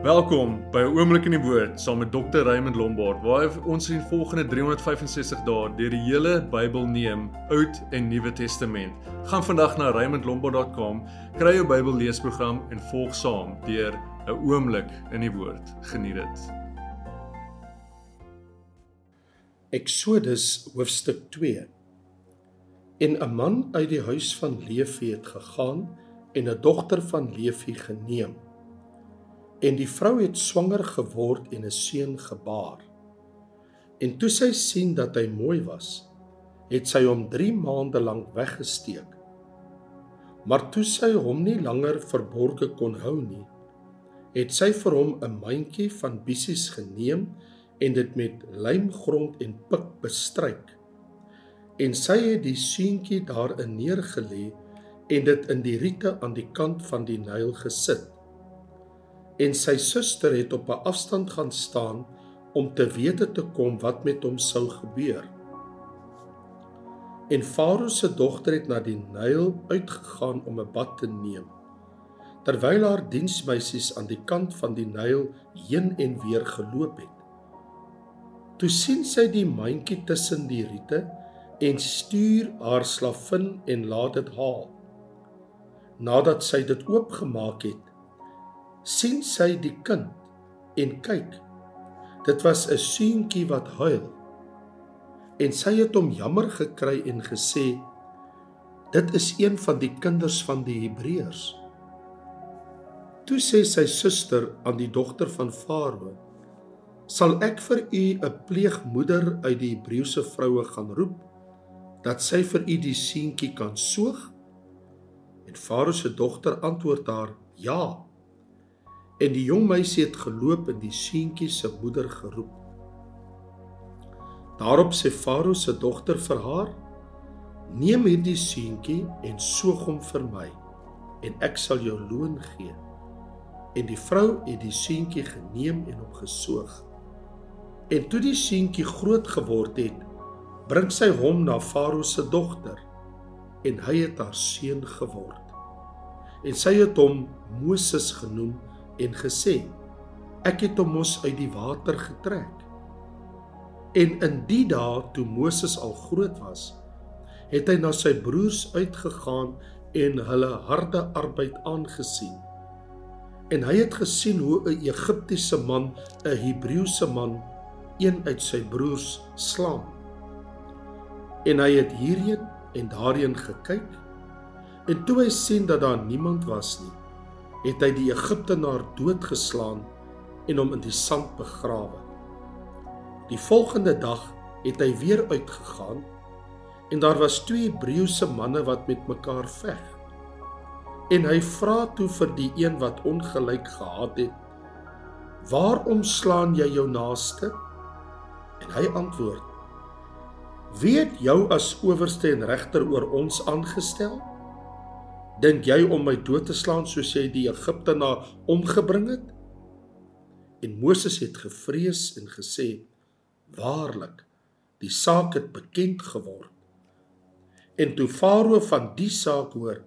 Welkom by 'n oomblik in die woord saam met Dr. Raymond Lombard waar ons in volgende 365 dae deur die hele Bybel neem, Oud en Nuwe Testament. Gaan vandag na raymondlombard.com, kry jou Bybel leesprogram en volg saam deur 'n oomblik in die woord. Geniet dit. Eksodus hoofstuk 2 En 'n man uit die huis van Levi het gegaan en 'n dogter van Levi geneem en die vrou het swanger geword en 'n seun gebaar. En toe sy sien dat hy mooi was, het sy hom 3 maande lank weggesteek. Maar toe sy hom nie langer verborge kon hou nie, het sy vir hom 'n mandjie van bissies geneem en dit met lymgrond en pik bestryk. En sy het die seentjie daarin neergelê en dit in die riete aan die kant van die Nyl gesit en sy suster het op 'n afstand gaan staan om te wete te kom wat met hom sou gebeur. En Farao se dogter het na die Nyl uitgegaan om 'n bad te neem. Terwyl haar diensmeisies aan die kant van die Nyl heen en weer geloop het. Toe sien sy die mandjie tussen die riete en stuur haar slavin en laat dit haal. Nadat sy dit oopgemaak het, sien sy die kind en kyk. Dit was 'n seentjie wat huil. En sy het hom jammer gekry en gesê dit is een van die kinders van die Hebreërs. Toe sê sy suster aan die dogter van Farao sal ek vir u 'n pleegmoeder uit die Hebreëse vroue gaan roep dat sy vir u die seentjie kan soog en Farao se dogter antwoord haar ja en die jong meisie het geloop en die seentjie se moeder geroep. Daarop sê Farao se dogter vir haar: "Neem hierdie seentjie en soog hom vir my en ek sal jou loon gee." En die vrou het die seentjie geneem en hom gesoog. En toe die seentjie groot geword het, bring sy hom na Farao se dogter en hy het haar seun geword. En sy het hom Moses genoem en gesê: Ek het hom mos uit die water getrek. En in die dae toe Moses al groot was, het hy na sy broers uitgegaan en hulle harde arbeid aangesien. En hy het gesien hoe 'n Egiptiese man 'n Hebreëse man een uit sy broers slaan. En hy het hierheen en daarheen gekyk en toe hy sien dat daar niemand was nie, het hy die Egiptenaar doodgeslaan en hom in die sand begrawe. Die volgende dag het hy weer uitgegaan en daar was twee Hebreëse manne wat met mekaar veg. En hy vra toe vir die een wat ongelyk gehad het: "Waarom slaan jy jou naaste?" En hy antwoord: "Wie het jou as owerste en regter oor ons aangestel?" Dink jy om my dood te slaan soos jy die Egiptenaar omgebring het? En Moses het gevrees en gesê: Waarlik, die saak het bekend geword. En toe Farao van die saak hoor,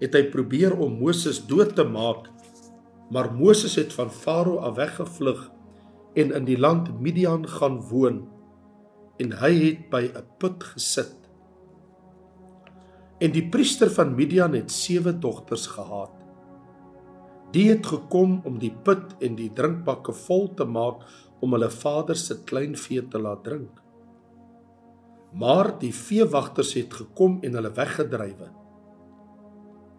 het hy probeer om Moses dood te maak, maar Moses het van Farao af weggevlug en in die land Midian gaan woon en hy het by 'n put gesit En die priester van Midian het sewe dogters gehad. Die het gekom om die put en die drinkbakke vol te maak om hulle vader se kleinvee te laat drink. Maar die veewagters het gekom en hulle weggedrywe.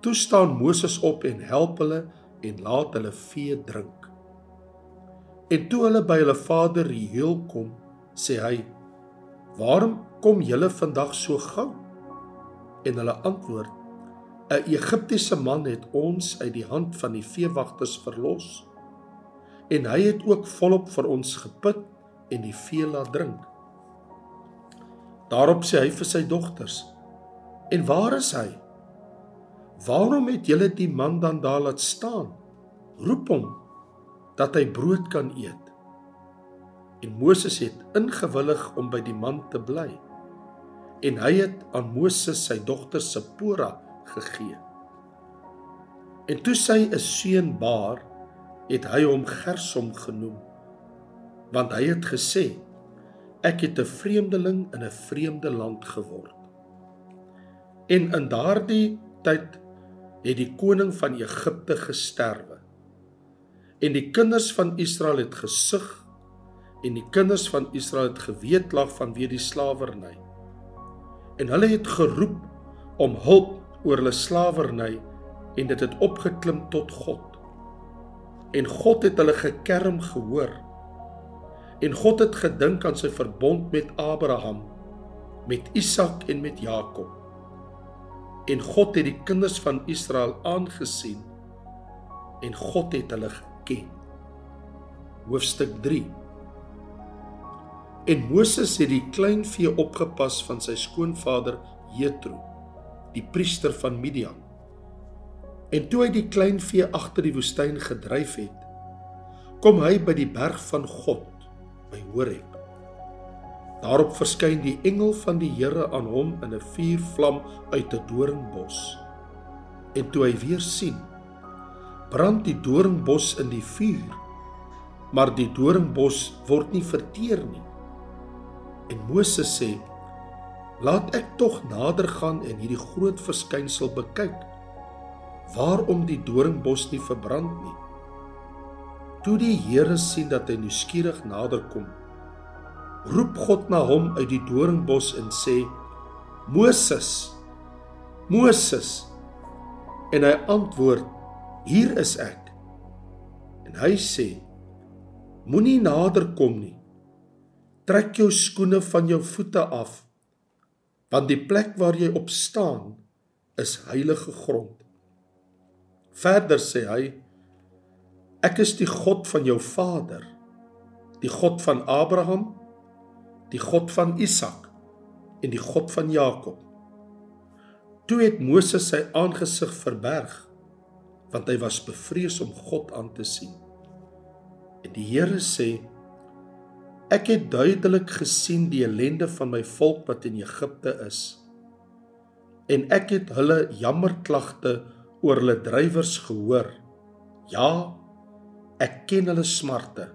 Toe staan Moses op en help hulle en laat hulle vee drink. En toe hulle by hulle vader Reuel kom, sê hy: "Waarom kom julle vandag so gou?" En hulle antwoord: 'n Egiptiese man het ons uit die hand van die veewagters verlos. En hy het ook volop vir ons geput en die vee laat drink. Daarop sê hy vir sy dogters: "En waar is hy? Waarom het julle die man dan daar laat staan? Roep hom dat hy brood kan eet." En Moses het ingewillig om by die man te bly en hy het aan Moses sy dogter Sipora gegee. En toe sy 'n seun baar het hy hom Gersom genoem want hy het gesê ek het 'n vreemdeling in 'n vreemde land geword. En in daardie tyd het die koning van Egipte gesterwe. En die kinders van Israel het gesug en die kinders van Israel het geweet lag vanweë die slawerny en hulle het geroep om hulp oor hulle slawerny en dit het opgeklim tot God en God het hulle gekerm gehoor. En God het gedink aan sy verbond met Abraham, met Isak en met Jakob. En God het die kinders van Israel aangesien en God het hulle geken. Hoofstuk 3. En Moses het die kleinvee opgepas van sy skoonvader Jethro, die priester van Midian. En toe hy die klein vee agter die woestyn gedryf het, kom hy by die berg van God by Horeb. Daarop verskyn die engel van die Here aan hom in 'n vuurvlam uit 'n doringbos. En toe hy weer sien, brand die doringbos in die vuur, maar die doringbos word nie verteer nie. En Moses sê: "Laat ek tog nader gaan en hierdie groot verskynsel bekyk." waarom die doringbos nie verbrand nie. Toe die Here sien dat hy nuuskierig naderkom, roep God na hom uit die doringbos en sê: "Moses! Moses!" En hy antwoord: "Hier is ek." En hy sê: "Moenie naderkom nie. Trek jou skoene van jou voete af, want die plek waar jy op staan is heilige grond." Verder sê hy: Ek is die God van jou vader, die God van Abraham, die God van Isak en die God van Jakob. Toe het Moses sy aangesig verberg want hy was bevrees om God aan te sien. En die Here sê: Ek het duidelik gesien die ellende van my volk wat in Egipte is. En ek het hulle jammerklagte oor hulle drywers gehoor. Ja, ek ken hulle smarte.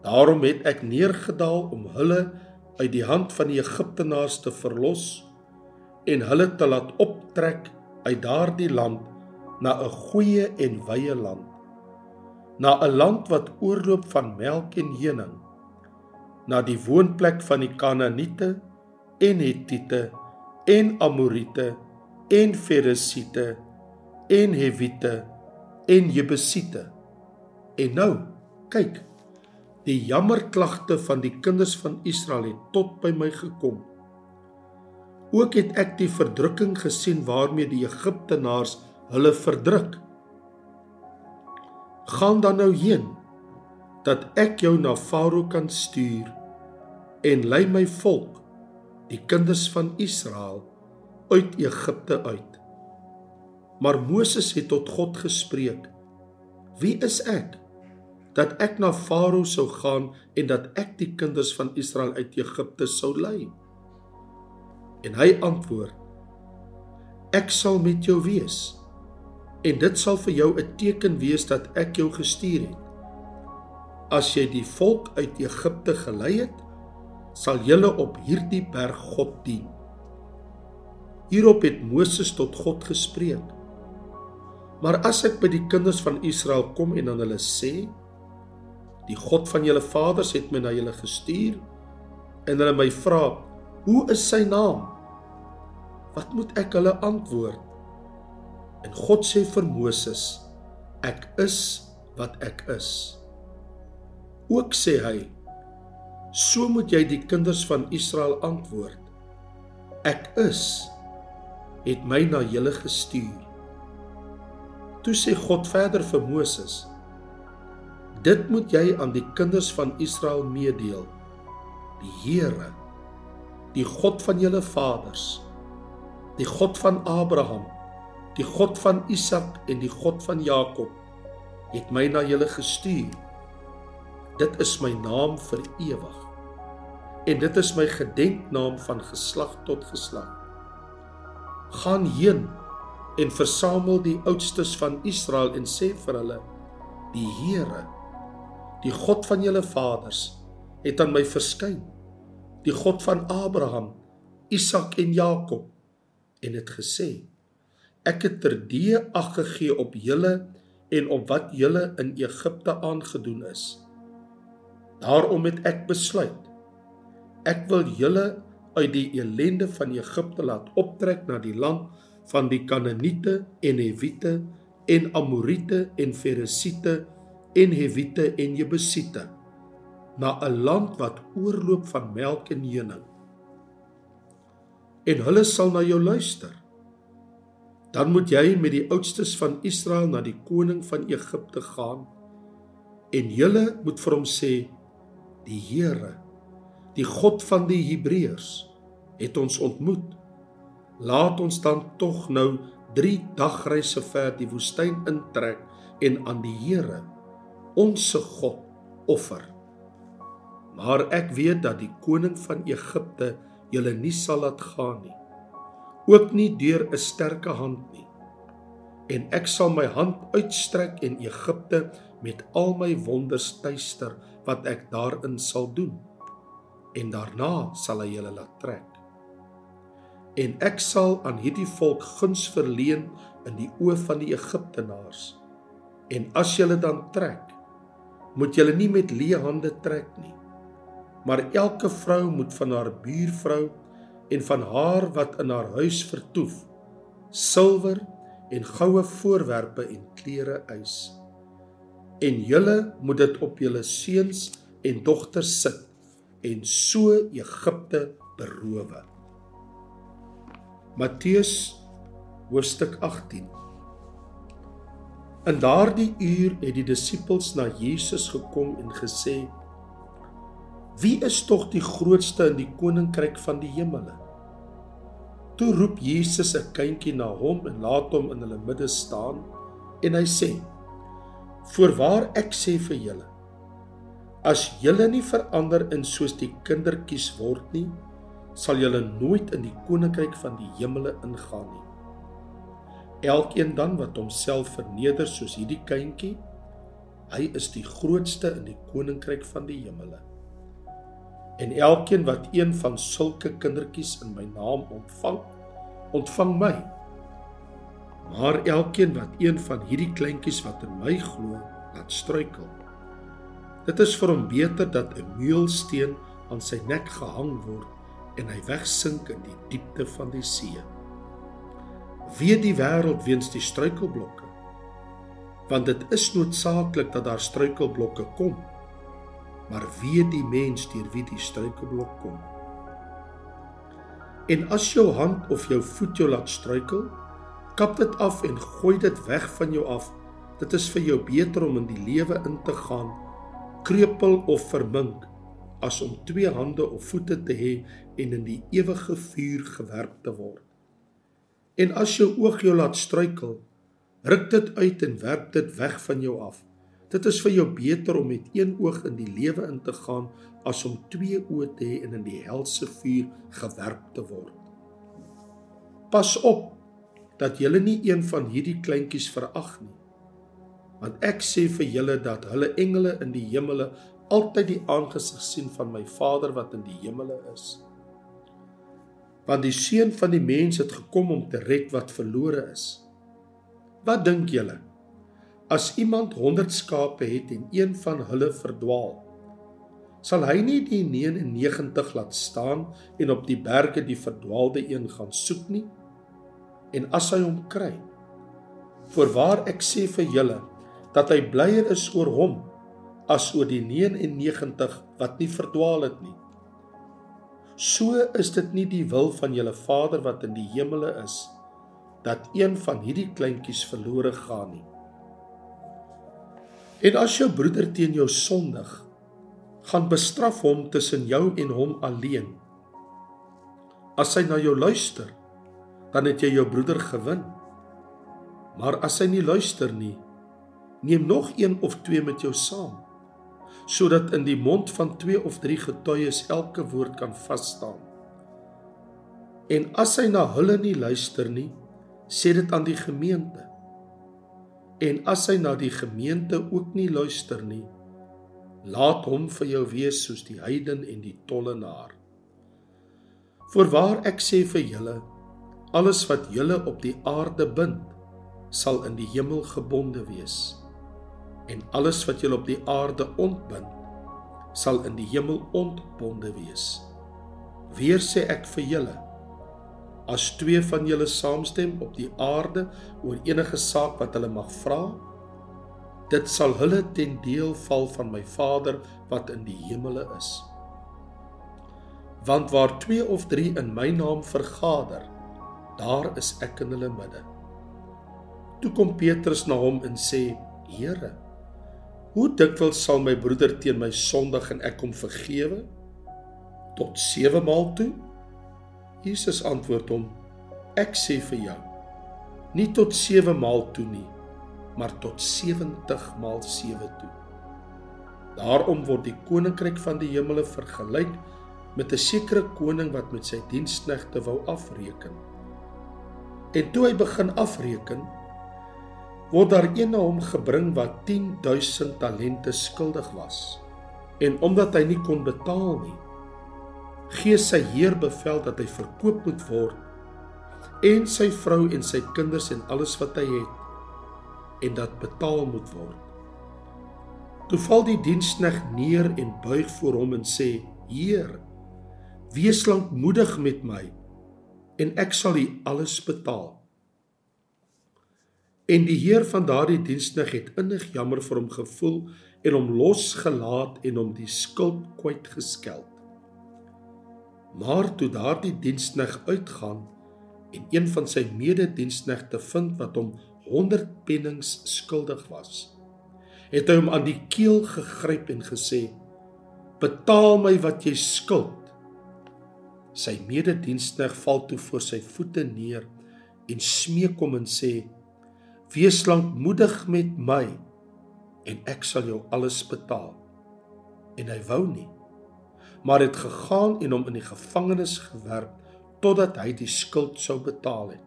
Daarom het ek neergedaal om hulle uit die hand van die Egiptenaars te verlos en hulle te laat optrek uit daardie land na 'n goeie en wye land. Na 'n land wat oorloop van melk en honing. Na die woonplek van die Kanaaniete en Hittite en Amorite en Ferisiete en Hewite en Jebusiete. En nou, kyk, die jammerklagte van die kinders van Israel het tot by my gekom. Ook het ek die verdrukking gesien waarmee die Egiptenaars hulle verdruk. Gaan dan nou heen dat ek jou na Farao kan stuur en lei my volk, die kinders van Israel uit Egipte uit. Maar Moses het tot God gespreek: Wie is ek dat ek na Farao sou gaan en dat ek die kinders van Israel uit Egipte sou lei? En hy antwoord: Ek sal met jou wees. En dit sal vir jou 'n teken wees dat ek jou gestuur het. As jy die volk uit Egipte gelei het, sal julle op hierdie berg God dien. Hierop het Moses tot God gespreek. Maar as ek by die kinders van Israel kom en aan hulle sê, die God van julle vaders het my na julle gestuur en hulle my vra, "Hoe is sy naam?" Wat moet ek hulle antwoord? En God sê vir Moses, "Ek is wat ek is." Ook sê hy, "So moet jy die kinders van Israel antwoord, "Ek is het my na julle gestuur. Toe sê God verder vir Moses: Dit moet jy aan die kinders van Israel meedeel. Die Here, die God van julle vaders, die God van Abraham, die God van Isak en die God van Jakob, het my na julle gestuur. Dit is my naam vir ewig. En dit is my gedenknaam van geslag tot geslag gaan heen en versamel die oudstes van Israel en sê vir hulle Die Here, die God van julle vaders, het aan my verskyn. Die God van Abraham, Isak en Jakob en het gesê: Ek het terdee ag gegee op julle en op wat julle in Egipte aangedoen is. Daarom het ek besluit ek wil julle uit die elende van Egipte laat optrek na die land van die Kanaaniete en Hewiete en Amoriete en Feresiete en Hewiete en Jebusiete na 'n land wat oorloop van melk en honing. En hulle sal na jou luister. Dan moet jy met die oudstes van Israel na die koning van Egipte gaan en julle moet vir hom sê die Here die God van die Hebreërs het ons ontmoet. Laat ons dan tog nou 3 dagreise ver die woestyn intrek en aan die Here ons se God offer. Maar ek weet dat die koning van Egipte julle nie sal laat gaan nie. Ook nie deur 'n sterke hand nie. En ek sal my hand uitstrek en Egipte met al my wonders tuister wat ek daarin sal doen. En daarna sal hy julle laat trek. En ek sal aan hierdie volk guns verleen in die oë van die Egiptenaars. En as julle dan trek, moet julle nie met leë hande trek nie. Maar elke vrou moet van haar buurvrou en van haar wat in haar huis vertoef silwer en goue voorwerpe en klere eis en julle moet dit op julle seuns en dogters sit en so Egipte berowe Matteus hoofstuk 18 In daardie uur het die disippels na Jesus gekom en gesê Wie is tog die grootste in die koninkryk van die hemele? Toe roep Jesus 'n kindjie na hom en laat hom in hulle midde staan en hy sê: "Voorwaar ek sê vir julle, as julle nie verander in soos die kindertjies word nie, sal julle nooit in die koninkryk van die hemele ingaan nie. Elkeen dan wat homself verneder soos hierdie kindjie, hy is die grootste in die koninkryk van die hemele." En elkeen wat een van sulke kindertjies in my naam ontvang, ontvang my. Maar elkeen wat een van hierdie kleintjies wat in my glo, laat struikel. Dit is vir hom beter dat 'n meulsteen aan sy nek gehang word en hy wegsink in die diepte van die see. Wie die wêreld weens die struikelblokke? Want dit is noodsaaklik dat daar struikelblokke kom maar weet die mens deur wie die struikelblok kom. En as jou hand of jou voet jou laat struikel, kap dit af en gooi dit weg van jou af. Dit is vir jou beter om in die lewe in te gaan krepeel of vermink as om twee hande of voete te hê en in die ewige vuur gewerp te word. En as jou oog jou laat struikel, ruk dit uit en werp dit weg van jou af. Dit is vir jou beter om met een oog in die lewe in te gaan as om twee oë te hê en in die helse vuur gewerp te word. Pas op dat julle nie een van hierdie kleintjies verag nie. Want ek sê vir julle dat hulle engele in die hemele altyd die aangesig sien van my Vader wat in die hemele is. Want die seun van die mens het gekom om te red wat verlore is. Wat dink julle? As iemand 100 skape het en een van hulle verdwaal, sal hy nie die 99 laat staan en op die berge die verdwaalde een gaan soek nie? En as hy hom kry, voorwaar ek sê vir julle dat hy blyer is oor hom as oor die 99 wat nie verdwaal het nie. So is dit nie die wil van julle Vader wat in die hemele is dat een van hierdie kleintjies verlore gaan nie. En as jou broeder teen jou sondig, gaan bestraf hom tussen jou en hom alleen. As hy na jou luister, dan het jy jou broeder gewin. Maar as hy nie luister nie, neem nog een of twee met jou saam, sodat in die mond van twee of drie getuies elke woord kan vas staan. En as hy na hulle nie luister nie, sê dit aan die gemeente. En as hy na die gemeente ook nie luister nie, laat hom vir jou wees soos die heiden en die tollenaar. Voorwaar ek sê vir julle, alles wat julle op die aarde bind, sal in die hemel gebonde wees. En alles wat julle op die aarde ontbind, sal in die hemel ontbonde wees. Weer sê ek vir julle, as twee van julle saamstem op die aarde oor enige saak wat hulle mag vra, dit sal hulle ten deel val van my Vader wat in die hemele is. Want waar 2 of 3 in my naam vergader, daar is ek in hulle midde. Toe kom Petrus na hom en sê: "Here, hoe dikwels sal my broeder teen my sondig en ek hom vergewe?" tot 7 maal toe? Jesus antwoord hom: Ek sê vir jou, nie tot 7 maal toe nie, maar tot 70 maal 7 toe. Daarom word die koninkryk van die hemele vergelyk met 'n sekere koning wat met sy diensknegte wou afreken. En toe hy begin afreken, word daar een na hom gebring wat 10000 talente skuldig was. En omdat hy nie kon betaal nie, gee sy heer bevel dat hy verkoop moet word en sy vrou en sy kinders en alles wat hy het en dat betaal moet word. Toe val die diensknegt neer en buig voor hom en sê: "Heer, wees lankmoedig met my en ek sal u alles betaal." En die heer van daardie diensknegt het innig jammer vir hom gevoel en hom losgelaat en hom die skuld kwyt geskeld. Maar toe daardie dienskneg uitgaan en een van sy medediensknegte vind wat hom 100 pennings skuldig was, het hy hom aan die keel gegryp en gesê: "Betaal my wat jy skuld." Sy mededienskneg val toe voor sy voete neer en smeek hom en sê: "Wees lankmoedig met my en ek sal jou alles betaal." En hy wou nie maar het gegaan en hom in die gevangenis gewerp totdat hy die skuld sou betaal het.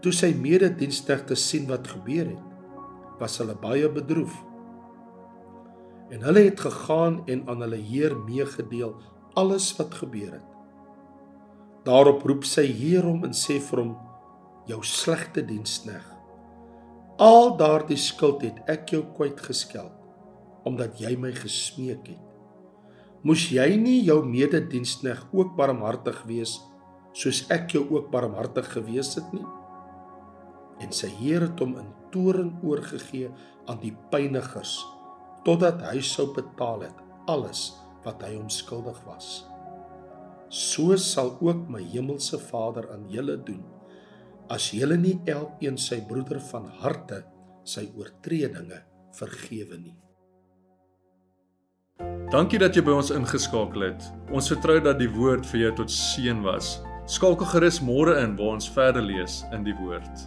Toe sy mededienstigte sien wat gebeur het, was hulle baie bedroef. En hulle het gegaan en aan hulle heer meegedeel alles wat gebeur het. Daarop roep sy heer hom en sê vir hom: "Jou slegte dienskneg, al daardie skuld het ek jou kwyt geskeld omdat jy my gesmeek het moes jy nie jou medediensneg ook barmhartig wees soos ek jou ook barmhartig gewees het nie? En sy Here het hom in toorn oorgegee aan die pynigers totdat hy sou betaal het alles wat hy hom skuldig was. So sal ook my hemelse Vader aan julle doen as julle nie elkeen sy broeder van harte sy oortredinge vergewe nie. Dankie dat jy by ons ingeskakel het. Ons vertrou dat die woord vir jou tot seën was. Skakel gerus môre in waar ons verder lees in die woord.